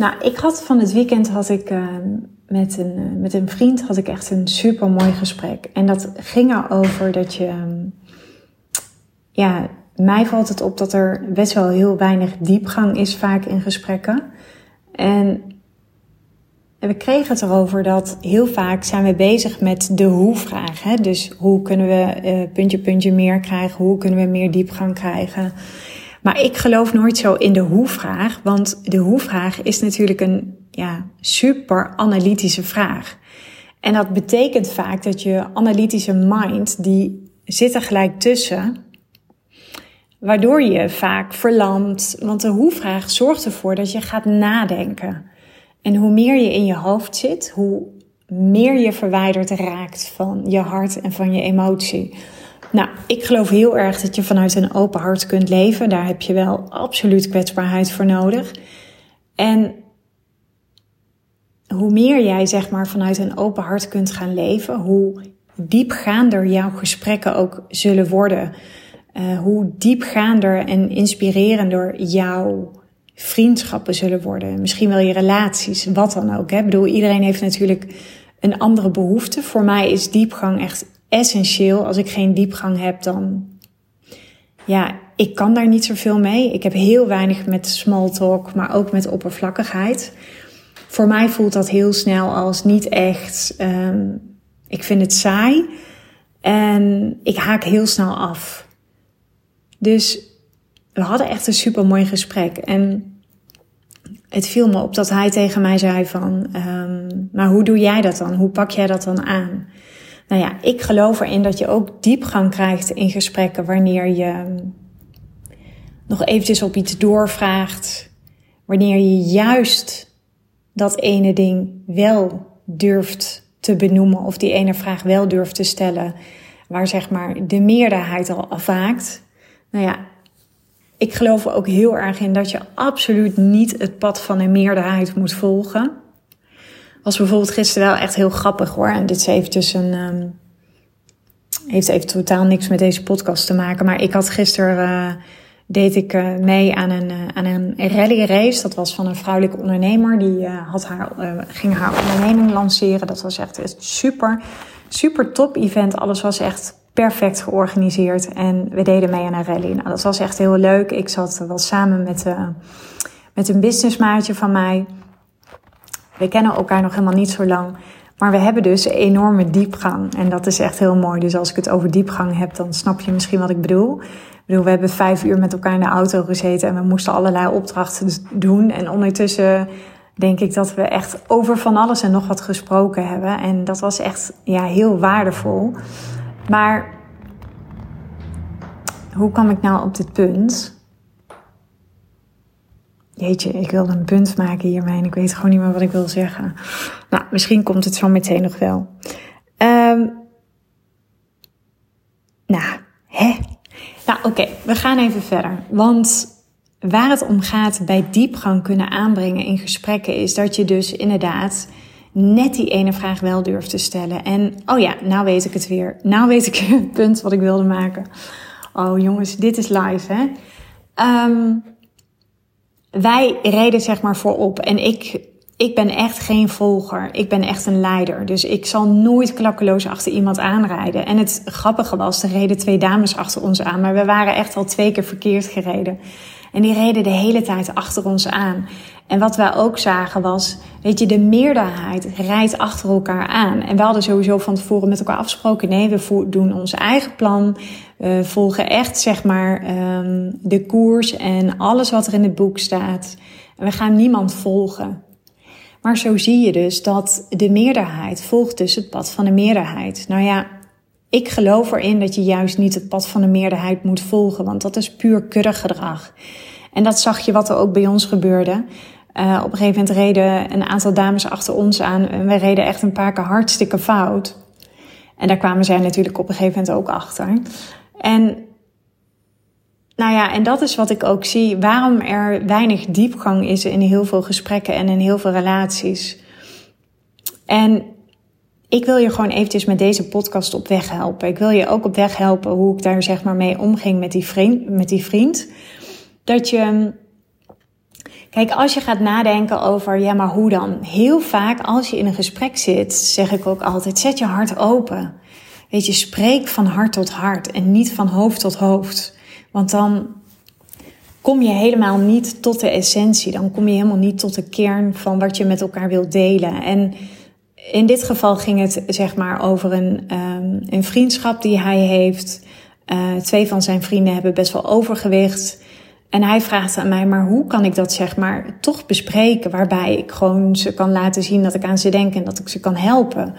Nou, ik had van het weekend had ik uh, met, een, uh, met een vriend had ik echt een super mooi gesprek. En dat ging erover dat je. Um, ja, mij valt het op dat er best wel heel weinig diepgang is vaak in gesprekken. En we kregen het erover dat heel vaak zijn we bezig met de hoe-vraag. Dus hoe kunnen we uh, puntje, puntje meer krijgen? Hoe kunnen we meer diepgang krijgen? Maar ik geloof nooit zo in de hoe-vraag, want de hoe-vraag is natuurlijk een ja, super analytische vraag. En dat betekent vaak dat je analytische mind, die zit er gelijk tussen, waardoor je vaak verlamt. Want de hoe-vraag zorgt ervoor dat je gaat nadenken. En hoe meer je in je hoofd zit, hoe meer je verwijderd raakt van je hart en van je emotie. Nou, ik geloof heel erg dat je vanuit een open hart kunt leven. Daar heb je wel absoluut kwetsbaarheid voor nodig. En hoe meer jij zeg maar vanuit een open hart kunt gaan leven, hoe diepgaander jouw gesprekken ook zullen worden. Uh, hoe diepgaander en inspirerender jouw vriendschappen zullen worden. Misschien wel je relaties, wat dan ook. Hè? Ik bedoel, iedereen heeft natuurlijk een andere behoefte. Voor mij is diepgang echt essentieel. Als ik geen diepgang heb, dan. Ja, ik kan daar niet zoveel mee. Ik heb heel weinig met small talk, maar ook met oppervlakkigheid. Voor mij voelt dat heel snel als niet echt. Um, ik vind het saai. En ik haak heel snel af. Dus we hadden echt een super mooi gesprek. En het viel me op dat hij tegen mij zei van, um, maar hoe doe jij dat dan? Hoe pak jij dat dan aan? Nou ja, ik geloof erin dat je ook diepgang krijgt in gesprekken wanneer je nog eventjes op iets doorvraagt. Wanneer je juist dat ene ding wel durft te benoemen of die ene vraag wel durft te stellen, waar zeg maar de meerderheid al afhaakt. Nou ja, ik geloof er ook heel erg in dat je absoluut niet het pad van een meerderheid moet volgen. Was bijvoorbeeld gisteren wel echt heel grappig hoor. En dit is eventjes een. Um, heeft even totaal niks met deze podcast te maken. Maar ik had gisteren. Uh, deed ik uh, mee aan een, uh, aan een rally race. Dat was van een vrouwelijke ondernemer. Die had haar, ging haar onderneming lanceren. Dat was echt, echt super, super top event. Alles was echt perfect georganiseerd. En we deden mee aan een rally. Nou, dat was echt heel leuk. Ik zat wel samen met, met een businessmaatje van mij. We kennen elkaar nog helemaal niet zo lang. Maar we hebben dus enorme diepgang. En dat is echt heel mooi. Dus als ik het over diepgang heb, dan snap je misschien wat ik bedoel. Ik bedoel, we hebben vijf uur met elkaar in de auto gezeten en we moesten allerlei opdrachten doen. En ondertussen denk ik dat we echt over van alles en nog wat gesproken hebben. En dat was echt ja, heel waardevol. Maar hoe kwam ik nou op dit punt? Jeetje, ik wilde een punt maken hiermee en ik weet gewoon niet meer wat ik wil zeggen. Nou, misschien komt het zo meteen nog wel. Um, nou, hè? Nou, oké, we gaan even verder. Want waar het om gaat bij diepgang kunnen aanbrengen in gesprekken is dat je dus inderdaad net die ene vraag wel durft te stellen. En oh ja, nou weet ik het weer. Nou weet ik het punt wat ik wilde maken. Oh jongens, dit is live hè. Um, wij reden zeg maar voorop en ik, ik ben echt geen volger. Ik ben echt een leider. Dus ik zal nooit klakkeloos achter iemand aanrijden. En het grappige was, er reden twee dames achter ons aan. Maar we waren echt al twee keer verkeerd gereden. En die reden de hele tijd achter ons aan. En wat wij ook zagen was, weet je, de meerderheid rijdt achter elkaar aan. En we hadden sowieso van tevoren met elkaar afgesproken, nee, we doen ons eigen plan. We volgen echt, zeg maar, um, de koers en alles wat er in het boek staat. En we gaan niemand volgen. Maar zo zie je dus dat de meerderheid volgt dus het pad van de meerderheid. Nou ja, ik geloof erin dat je juist niet het pad van de meerderheid moet volgen, want dat is puur kuddegedrag. En dat zag je wat er ook bij ons gebeurde. Uh, op een gegeven moment reden een aantal dames achter ons aan. En we reden echt een paar keer hartstikke fout. En daar kwamen zij natuurlijk op een gegeven moment ook achter. En nou ja, en dat is wat ik ook zie. Waarom er weinig diepgang is in heel veel gesprekken en in heel veel relaties. En ik wil je gewoon eventjes met deze podcast op weg helpen. Ik wil je ook op weg helpen hoe ik daar zeg maar mee omging met die vriend. Met die vriend. Dat je. Kijk, als je gaat nadenken over, ja, maar hoe dan? Heel vaak als je in een gesprek zit, zeg ik ook altijd, zet je hart open. Weet je, spreek van hart tot hart en niet van hoofd tot hoofd. Want dan kom je helemaal niet tot de essentie. Dan kom je helemaal niet tot de kern van wat je met elkaar wilt delen. En in dit geval ging het zeg maar over een, um, een vriendschap die hij heeft. Uh, twee van zijn vrienden hebben best wel overgewicht. En hij vraagt aan mij, maar hoe kan ik dat zeg maar toch bespreken? Waarbij ik gewoon ze kan laten zien dat ik aan ze denk en dat ik ze kan helpen.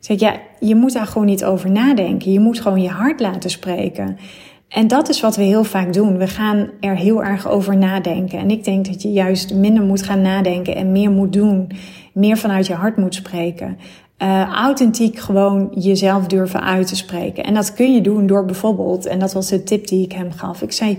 Zeg ja, je moet daar gewoon niet over nadenken. Je moet gewoon je hart laten spreken. En dat is wat we heel vaak doen. We gaan er heel erg over nadenken. En ik denk dat je juist minder moet gaan nadenken en meer moet doen. Meer vanuit je hart moet spreken. Uh, authentiek gewoon jezelf durven uit te spreken. En dat kun je doen door bijvoorbeeld, en dat was de tip die ik hem gaf. Ik zei,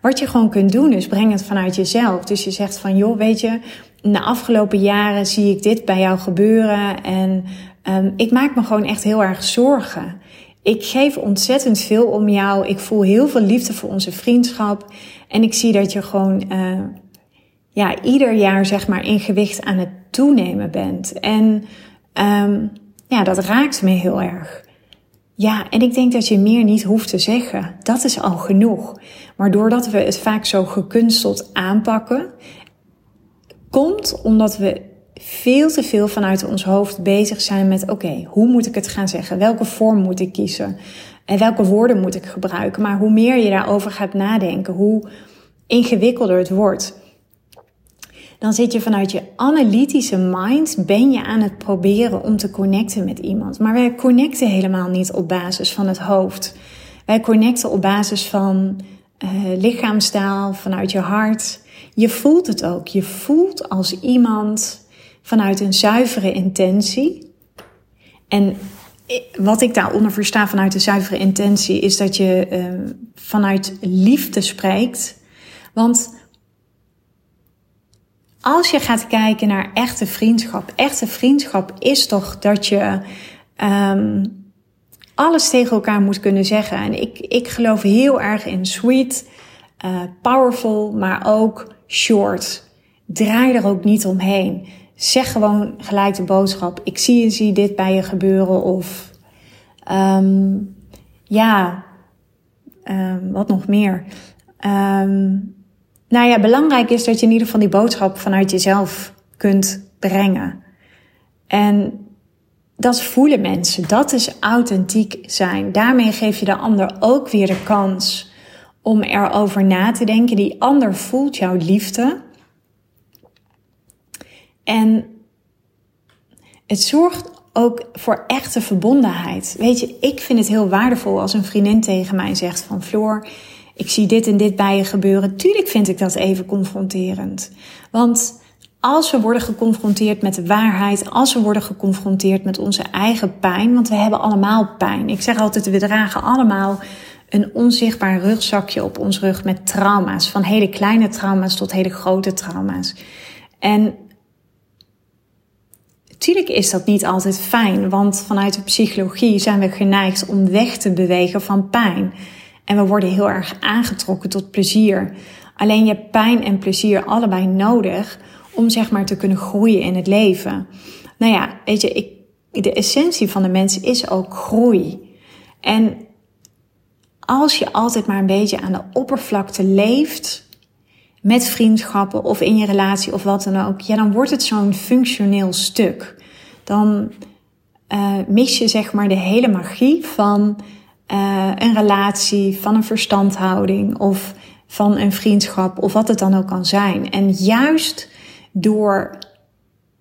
wat je gewoon kunt doen is breng het vanuit jezelf. Dus je zegt van, joh, weet je, de afgelopen jaren zie ik dit bij jou gebeuren. En um, ik maak me gewoon echt heel erg zorgen. Ik geef ontzettend veel om jou. Ik voel heel veel liefde voor onze vriendschap. En ik zie dat je gewoon uh, ja, ieder jaar zeg maar in gewicht aan het toenemen bent. En um, ja, dat raakt me heel erg. Ja, en ik denk dat je meer niet hoeft te zeggen. Dat is al genoeg. Maar doordat we het vaak zo gekunsteld aanpakken, komt omdat we veel te veel vanuit ons hoofd bezig zijn met: oké, hoe moet ik het gaan zeggen? Welke vorm moet ik kiezen? En welke woorden moet ik gebruiken? Maar hoe meer je daarover gaat nadenken, hoe ingewikkelder het wordt. Dan zit je vanuit je analytische mind, ben je aan het proberen om te connecten met iemand. Maar wij connecten helemaal niet op basis van het hoofd. Wij connecten op basis van uh, lichaamstaal, vanuit je hart. Je voelt het ook. Je voelt als iemand vanuit een zuivere intentie. En wat ik daaronder versta vanuit een zuivere intentie is dat je uh, vanuit liefde spreekt. Want als je gaat kijken naar echte vriendschap, echte vriendschap is toch dat je um, alles tegen elkaar moet kunnen zeggen. En ik, ik geloof heel erg in sweet, uh, powerful, maar ook short. Draai er ook niet omheen zeg gewoon gelijk de boodschap. Ik zie en zie dit bij je gebeuren. Of um, ja, um, wat nog meer. Um, nou ja, belangrijk is dat je in ieder geval die boodschap vanuit jezelf kunt brengen. En dat voelen mensen. Dat is authentiek zijn. Daarmee geef je de ander ook weer de kans om erover na te denken. Die ander voelt jouw liefde. En het zorgt ook voor echte verbondenheid. Weet je, ik vind het heel waardevol als een vriendin tegen mij zegt van Floor, ik zie dit en dit bij je gebeuren. Tuurlijk vind ik dat even confronterend. Want als we worden geconfronteerd met de waarheid, als we worden geconfronteerd met onze eigen pijn, want we hebben allemaal pijn. Ik zeg altijd, we dragen allemaal een onzichtbaar rugzakje op ons rug met trauma's, van hele kleine trauma's tot hele grote trauma's. En Tuurlijk is dat niet altijd fijn, want vanuit de psychologie zijn we geneigd om weg te bewegen van pijn. En we worden heel erg aangetrokken tot plezier. Alleen je hebt pijn en plezier allebei nodig om zeg maar te kunnen groeien in het leven. Nou ja, weet je, ik, de essentie van de mens is ook groei. En als je altijd maar een beetje aan de oppervlakte leeft, met vriendschappen of in je relatie of wat dan ook, ja, dan wordt het zo'n functioneel stuk. Dan uh, mis je zeg maar de hele magie van uh, een relatie, van een verstandhouding of van een vriendschap of wat het dan ook kan zijn. En juist door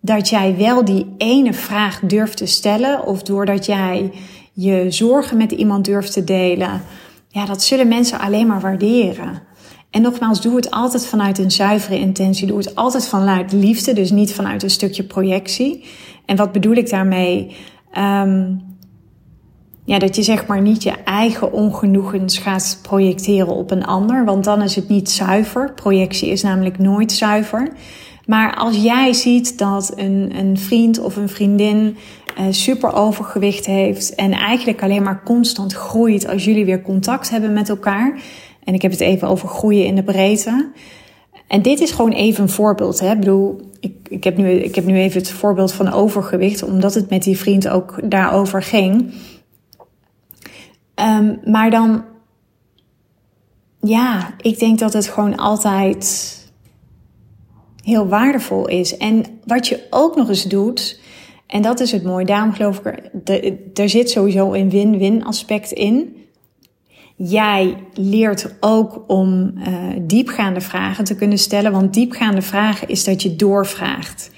dat jij wel die ene vraag durft te stellen of doordat jij je zorgen met iemand durft te delen, ja, dat zullen mensen alleen maar waarderen. En nogmaals, doe het altijd vanuit een zuivere intentie. Doe het altijd vanuit liefde, dus niet vanuit een stukje projectie. En wat bedoel ik daarmee? Um, ja, dat je zeg maar niet je eigen ongenoegens gaat projecteren op een ander, want dan is het niet zuiver. Projectie is namelijk nooit zuiver. Maar als jij ziet dat een, een vriend of een vriendin uh, super overgewicht heeft en eigenlijk alleen maar constant groeit als jullie weer contact hebben met elkaar. En ik heb het even over groeien in de breedte. En dit is gewoon even een voorbeeld. Hè? Ik bedoel, ik, ik, heb nu, ik heb nu even het voorbeeld van overgewicht, omdat het met die vriend ook daarover ging. Um, maar dan, ja, ik denk dat het gewoon altijd heel waardevol is. En wat je ook nog eens doet, en dat is het mooie, daarom geloof ik er, er zit sowieso een win-win aspect in. Jij leert ook om uh, diepgaande vragen te kunnen stellen, want diepgaande vragen is dat je doorvraagt.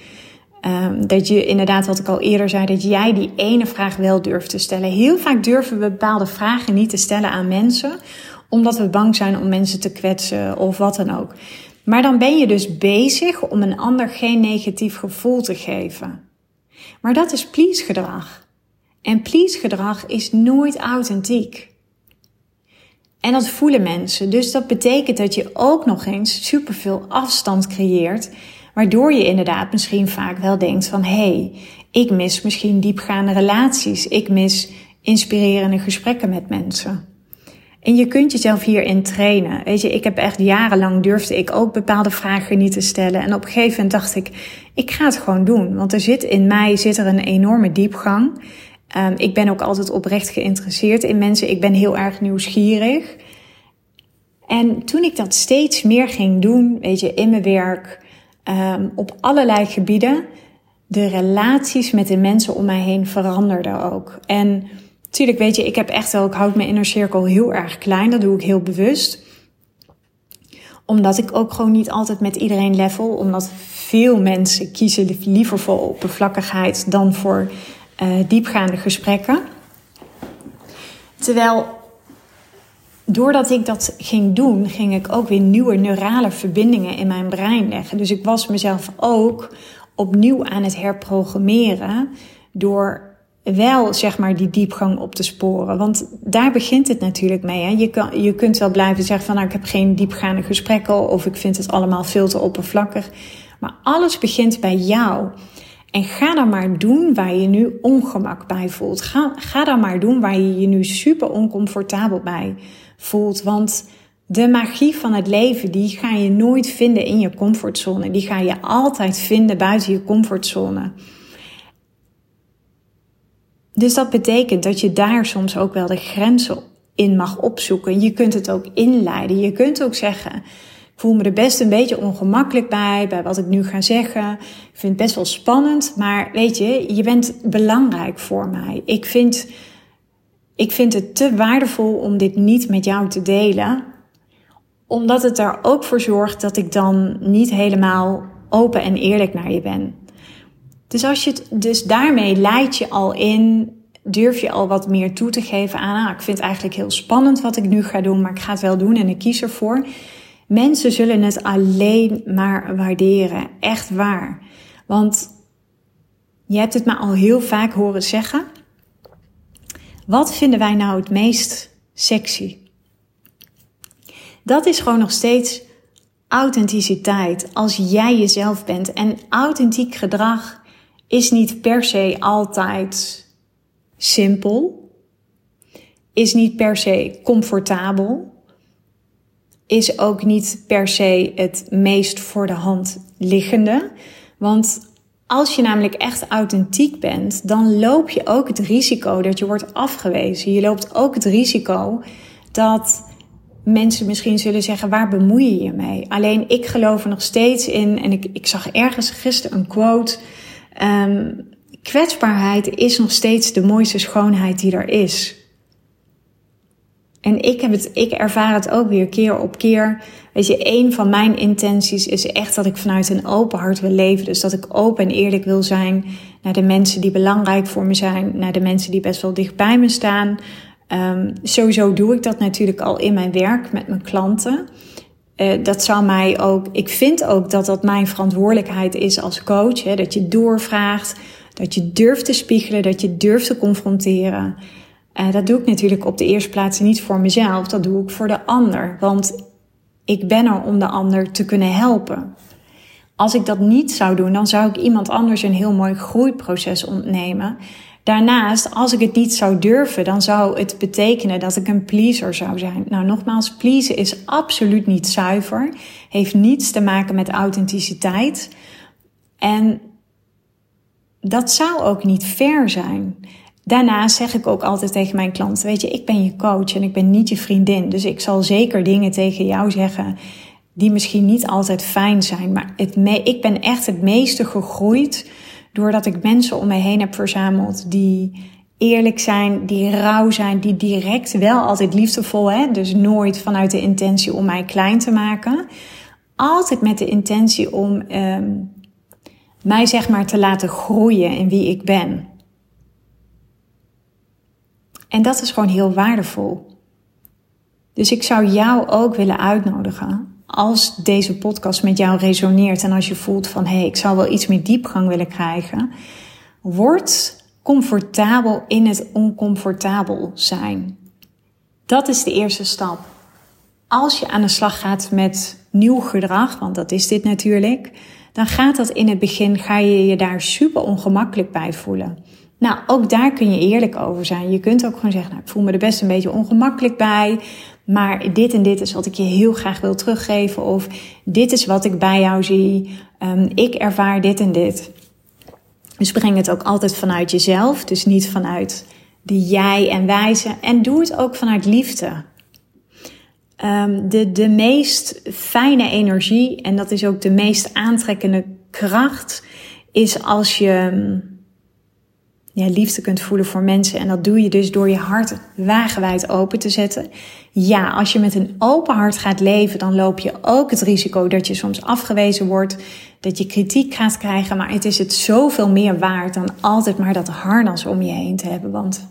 Um, dat je inderdaad, wat ik al eerder zei, dat jij die ene vraag wel durft te stellen. Heel vaak durven we bepaalde vragen niet te stellen aan mensen, omdat we bang zijn om mensen te kwetsen of wat dan ook. Maar dan ben je dus bezig om een ander geen negatief gevoel te geven. Maar dat is please gedrag. En please gedrag is nooit authentiek. En dat voelen mensen. Dus dat betekent dat je ook nog eens superveel afstand creëert. Waardoor je inderdaad misschien vaak wel denkt van hé, hey, ik mis misschien diepgaande relaties. Ik mis inspirerende gesprekken met mensen. En je kunt jezelf hierin trainen. Weet je, ik heb echt jarenlang durfde ik ook bepaalde vragen niet te stellen. En op een gegeven moment dacht ik, ik ga het gewoon doen. Want er zit in mij zit er een enorme diepgang. Um, ik ben ook altijd oprecht geïnteresseerd in mensen. Ik ben heel erg nieuwsgierig. En toen ik dat steeds meer ging doen, weet je, in mijn werk, um, op allerlei gebieden, de relaties met de mensen om mij heen veranderden ook. En Tuurlijk, weet je, ik heb echt wel, ik houd mijn inner cirkel heel erg klein. Dat doe ik heel bewust. Omdat ik ook gewoon niet altijd met iedereen level. Omdat veel mensen kiezen liever voor oppervlakkigheid dan voor uh, diepgaande gesprekken. Terwijl, doordat ik dat ging doen, ging ik ook weer nieuwe neurale verbindingen in mijn brein leggen. Dus ik was mezelf ook opnieuw aan het herprogrammeren door wel zeg maar die diepgang op te sporen. Want daar begint het natuurlijk mee. Hè? Je, kan, je kunt wel blijven zeggen van nou ik heb geen diepgaande gesprekken of ik vind het allemaal veel te oppervlakkig. Maar alles begint bij jou. En ga dan maar doen waar je nu ongemak bij voelt. Ga, ga dan maar doen waar je je nu super oncomfortabel bij voelt. Want de magie van het leven, die ga je nooit vinden in je comfortzone. Die ga je altijd vinden buiten je comfortzone. Dus dat betekent dat je daar soms ook wel de grenzen in mag opzoeken. Je kunt het ook inleiden. Je kunt ook zeggen: voel me er best een beetje ongemakkelijk bij, bij wat ik nu ga zeggen. Ik vind het best wel spannend, maar weet je, je bent belangrijk voor mij. Ik vind, ik vind het te waardevol om dit niet met jou te delen, omdat het er ook voor zorgt dat ik dan niet helemaal open en eerlijk naar je ben. Dus, als je het, dus daarmee leid je al in, durf je al wat meer toe te geven aan, ah, ik vind het eigenlijk heel spannend wat ik nu ga doen, maar ik ga het wel doen en ik kies ervoor. Mensen zullen het alleen maar waarderen, echt waar. Want je hebt het me al heel vaak horen zeggen. Wat vinden wij nou het meest sexy? Dat is gewoon nog steeds authenticiteit. Als jij jezelf bent. En authentiek gedrag is niet per se altijd simpel, is niet per se comfortabel, is ook niet per se het meest voor de hand liggende. Want als je namelijk echt authentiek bent, dan loop je ook het risico dat je wordt afgewezen. Je loopt ook het risico dat mensen misschien zullen zeggen: waar bemoei je je mee? Alleen ik geloof er nog steeds in. En ik, ik zag ergens gisteren een quote. Um, kwetsbaarheid is nog steeds de mooiste schoonheid die er is. En ik, heb het, ik ervaar het ook weer keer op keer. Weet je, een van mijn intenties is echt dat ik vanuit een open hart wil leven. Dus dat ik open en eerlijk wil zijn naar de mensen die belangrijk voor me zijn, naar de mensen die best wel dicht bij me staan. Um, sowieso doe ik dat natuurlijk al in mijn werk met mijn klanten. uh, dat zou mij ook. Ik vind ook dat dat mijn verantwoordelijkheid is als coach. Hè, dat je doorvraagt, dat je durft te spiegelen, dat je durft te confronteren. Uh, dat doe ik natuurlijk op de eerste plaats niet voor mezelf, dat doe ik voor de ander. Want ik ben er om de ander te kunnen helpen. Als ik dat niet zou doen, dan zou ik iemand anders een heel mooi groeiproces ontnemen. Daarnaast, als ik het niet zou durven, dan zou het betekenen dat ik een pleaser zou zijn. Nou, nogmaals, pleasen is absoluut niet zuiver. Heeft niets te maken met authenticiteit. En dat zou ook niet fair zijn. Daarnaast zeg ik ook altijd tegen mijn klanten: Weet je, ik ben je coach en ik ben niet je vriendin. Dus ik zal zeker dingen tegen jou zeggen die misschien niet altijd fijn zijn. Maar het ik ben echt het meeste gegroeid doordat ik mensen om me heen heb verzameld die eerlijk zijn, die rauw zijn, die direct wel altijd liefdevol, hè? dus nooit vanuit de intentie om mij klein te maken. Altijd met de intentie om um, mij zeg maar te laten groeien in wie ik ben. En dat is gewoon heel waardevol. Dus ik zou jou ook willen uitnodigen als deze podcast met jou resoneert en als je voelt van hé, hey, ik zou wel iets meer diepgang willen krijgen, word comfortabel in het oncomfortabel zijn. Dat is de eerste stap. Als je aan de slag gaat met nieuw gedrag, want dat is dit natuurlijk, dan gaat dat in het begin, ga je je daar super ongemakkelijk bij voelen. Nou, ook daar kun je eerlijk over zijn. Je kunt ook gewoon zeggen, nou, ik voel me er best een beetje ongemakkelijk bij. Maar dit en dit is wat ik je heel graag wil teruggeven. Of dit is wat ik bij jou zie. Um, ik ervaar dit en dit. Dus breng het ook altijd vanuit jezelf. Dus niet vanuit de jij en wijze. En doe het ook vanuit liefde. Um, de, de meest fijne energie, en dat is ook de meest aantrekkende kracht, is als je ja, liefde kunt voelen voor mensen. En dat doe je dus door je hart wagenwijd open te zetten. Ja, als je met een open hart gaat leven, dan loop je ook het risico dat je soms afgewezen wordt, dat je kritiek gaat krijgen. Maar het is het zoveel meer waard dan altijd maar dat harnas om je heen te hebben. Want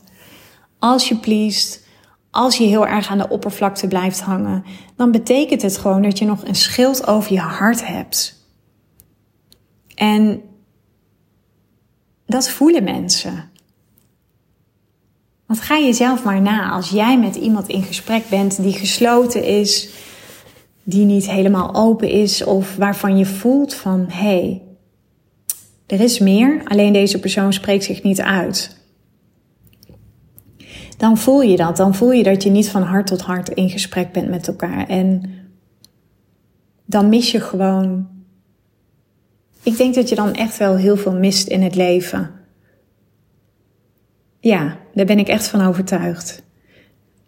als je pleest, als je heel erg aan de oppervlakte blijft hangen, dan betekent het gewoon dat je nog een schild over je hart hebt. En dat voelen mensen. Want ga jezelf maar na als jij met iemand in gesprek bent die gesloten is, die niet helemaal open is of waarvan je voelt van hé, hey, er is meer, alleen deze persoon spreekt zich niet uit. Dan voel je dat, dan voel je dat je niet van hart tot hart in gesprek bent met elkaar en dan mis je gewoon ik denk dat je dan echt wel heel veel mist in het leven. Ja, daar ben ik echt van overtuigd.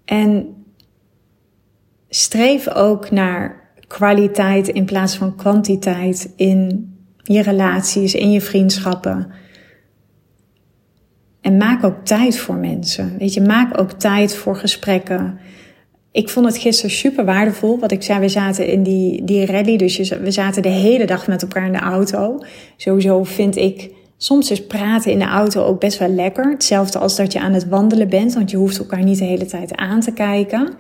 En streef ook naar kwaliteit in plaats van kwantiteit in je relaties, in je vriendschappen. En maak ook tijd voor mensen. Weet je, maak ook tijd voor gesprekken ik vond het gisteren super waardevol. Wat ik zei, we zaten in die, die rally. Dus we zaten de hele dag met elkaar in de auto. Sowieso vind ik soms is praten in de auto ook best wel lekker. Hetzelfde als dat je aan het wandelen bent. Want je hoeft elkaar niet de hele tijd aan te kijken.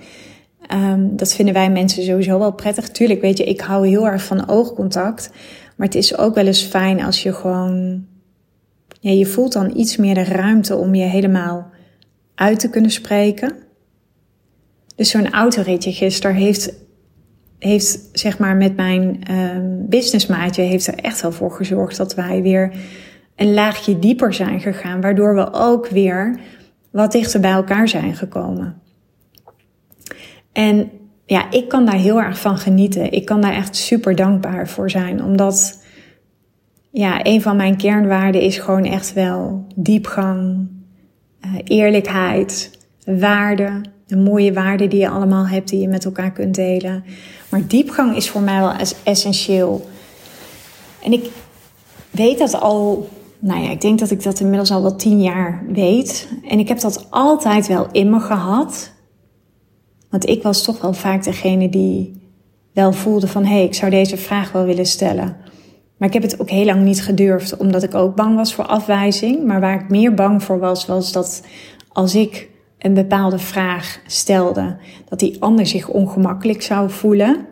Um, dat vinden wij mensen sowieso wel prettig. Tuurlijk, weet je, ik hou heel erg van oogcontact. Maar het is ook wel eens fijn als je gewoon. Ja, je voelt dan iets meer de ruimte om je helemaal uit te kunnen spreken. Dus zo'n autoritje gisteren heeft, heeft zeg maar met mijn um, businessmaatje heeft er echt wel voor gezorgd dat wij weer een laagje dieper zijn gegaan. Waardoor we ook weer wat dichter bij elkaar zijn gekomen. En ja, ik kan daar heel erg van genieten. Ik kan daar echt super dankbaar voor zijn. Omdat ja, een van mijn kernwaarden is gewoon echt wel diepgang, uh, eerlijkheid, waarde de mooie waarden die je allemaal hebt, die je met elkaar kunt delen. Maar diepgang is voor mij wel essentieel. En ik weet dat al, nou ja, ik denk dat ik dat inmiddels al wel tien jaar weet. En ik heb dat altijd wel in me gehad. Want ik was toch wel vaak degene die wel voelde van, hé, hey, ik zou deze vraag wel willen stellen. Maar ik heb het ook heel lang niet gedurfd, omdat ik ook bang was voor afwijzing. Maar waar ik meer bang voor was, was dat als ik een bepaalde vraag stelde, dat die ander zich ongemakkelijk zou voelen.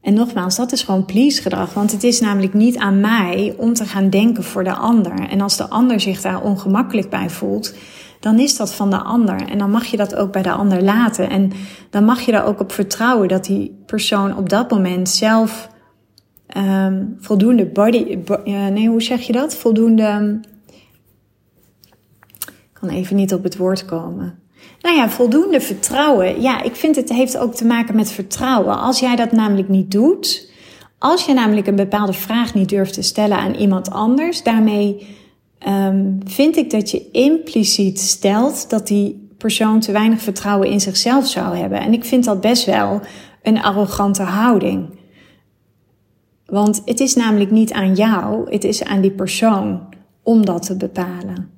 En nogmaals, dat is gewoon please gedrag. Want het is namelijk niet aan mij om te gaan denken voor de ander. En als de ander zich daar ongemakkelijk bij voelt, dan is dat van de ander. En dan mag je dat ook bij de ander laten. En dan mag je daar ook op vertrouwen dat die persoon op dat moment zelf um, voldoende body. nee, hoe zeg je dat? Voldoende. Even niet op het woord komen. Nou ja, voldoende vertrouwen. Ja, ik vind het heeft ook te maken met vertrouwen. Als jij dat namelijk niet doet, als je namelijk een bepaalde vraag niet durft te stellen aan iemand anders, daarmee um, vind ik dat je impliciet stelt dat die persoon te weinig vertrouwen in zichzelf zou hebben. En ik vind dat best wel een arrogante houding. Want het is namelijk niet aan jou, het is aan die persoon om dat te bepalen.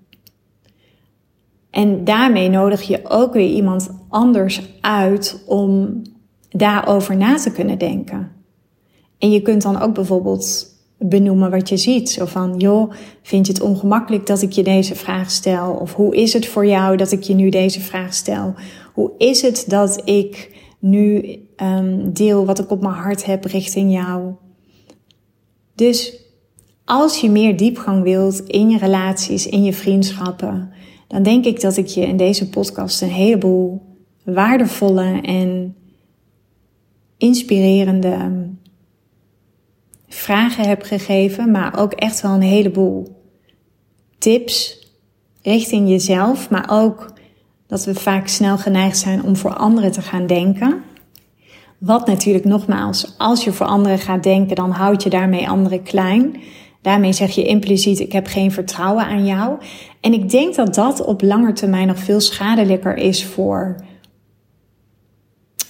En daarmee nodig je ook weer iemand anders uit om daarover na te kunnen denken. En je kunt dan ook bijvoorbeeld benoemen wat je ziet. Zo van, joh, vind je het ongemakkelijk dat ik je deze vraag stel? Of hoe is het voor jou dat ik je nu deze vraag stel? Hoe is het dat ik nu um, deel wat ik op mijn hart heb richting jou? Dus als je meer diepgang wilt in je relaties, in je vriendschappen, dan denk ik dat ik je in deze podcast een heleboel waardevolle en inspirerende vragen heb gegeven, maar ook echt wel een heleboel tips richting jezelf, maar ook dat we vaak snel geneigd zijn om voor anderen te gaan denken. Wat natuurlijk nogmaals, als je voor anderen gaat denken, dan houd je daarmee anderen klein. Daarmee zeg je impliciet: ik heb geen vertrouwen aan jou. En ik denk dat dat op lange termijn nog veel schadelijker is voor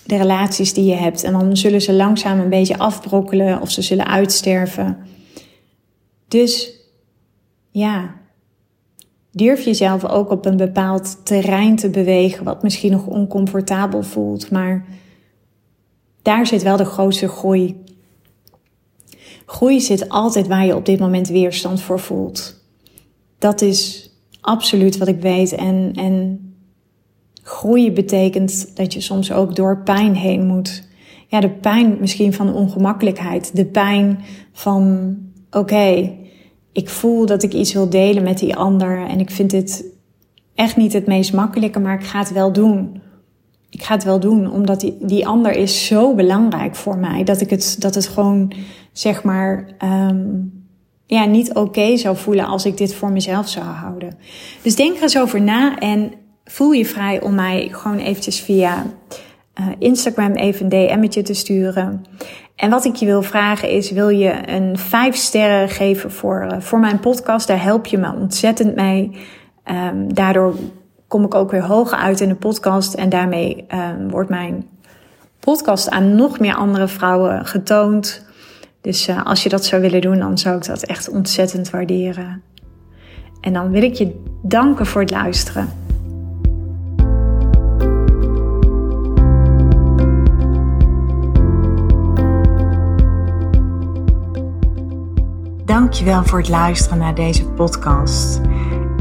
de relaties die je hebt. En dan zullen ze langzaam een beetje afbrokkelen of ze zullen uitsterven. Dus ja, durf jezelf ook op een bepaald terrein te bewegen, wat misschien nog oncomfortabel voelt, maar daar zit wel de grootste groei. Groei zit altijd waar je op dit moment weerstand voor voelt. Dat is absoluut wat ik weet. En, en groeien betekent dat je soms ook door pijn heen moet. Ja, de pijn misschien van ongemakkelijkheid. De pijn van, oké, ik voel dat ik iets wil delen met die ander. En ik vind dit echt niet het meest makkelijke, maar ik ga het wel doen. Ik ga het wel doen, omdat die, die ander is zo belangrijk voor mij. Dat ik het, dat het gewoon, zeg maar, um, ja, niet oké zou voelen als ik dit voor mezelf zou houden. Dus denk er eens over na en voel je vrij om mij gewoon eventjes via uh, Instagram even een DM'tje te sturen. En wat ik je wil vragen is, wil je een vijf sterren geven voor, uh, voor mijn podcast? Daar help je me ontzettend mee. Um, daardoor kom ik ook weer hoger uit in de podcast. En daarmee um, wordt mijn podcast aan nog meer andere vrouwen getoond. Dus uh, als je dat zou willen doen, dan zou ik dat echt ontzettend waarderen. En dan wil ik je danken voor het luisteren. Dankjewel voor het luisteren naar deze podcast.